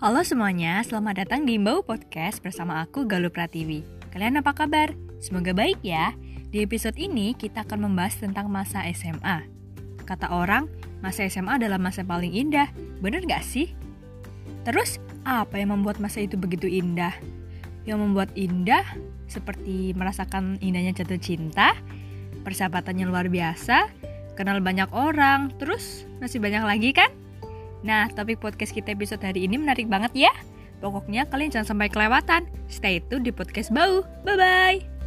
Halo semuanya, selamat datang di Mbau Podcast bersama aku Galuh Pratiwi. Kalian apa kabar? Semoga baik ya. Di episode ini kita akan membahas tentang masa SMA. Kata orang, masa SMA adalah masa paling indah. Bener gak sih? Terus, apa yang membuat masa itu begitu indah? Yang membuat indah seperti merasakan indahnya jatuh cinta, persahabatannya luar biasa, kenal banyak orang, terus masih banyak lagi kan? Nah, topik podcast kita episode hari ini menarik banget ya. Pokoknya kalian jangan sampai kelewatan. Stay tune di podcast Bau. Bye-bye.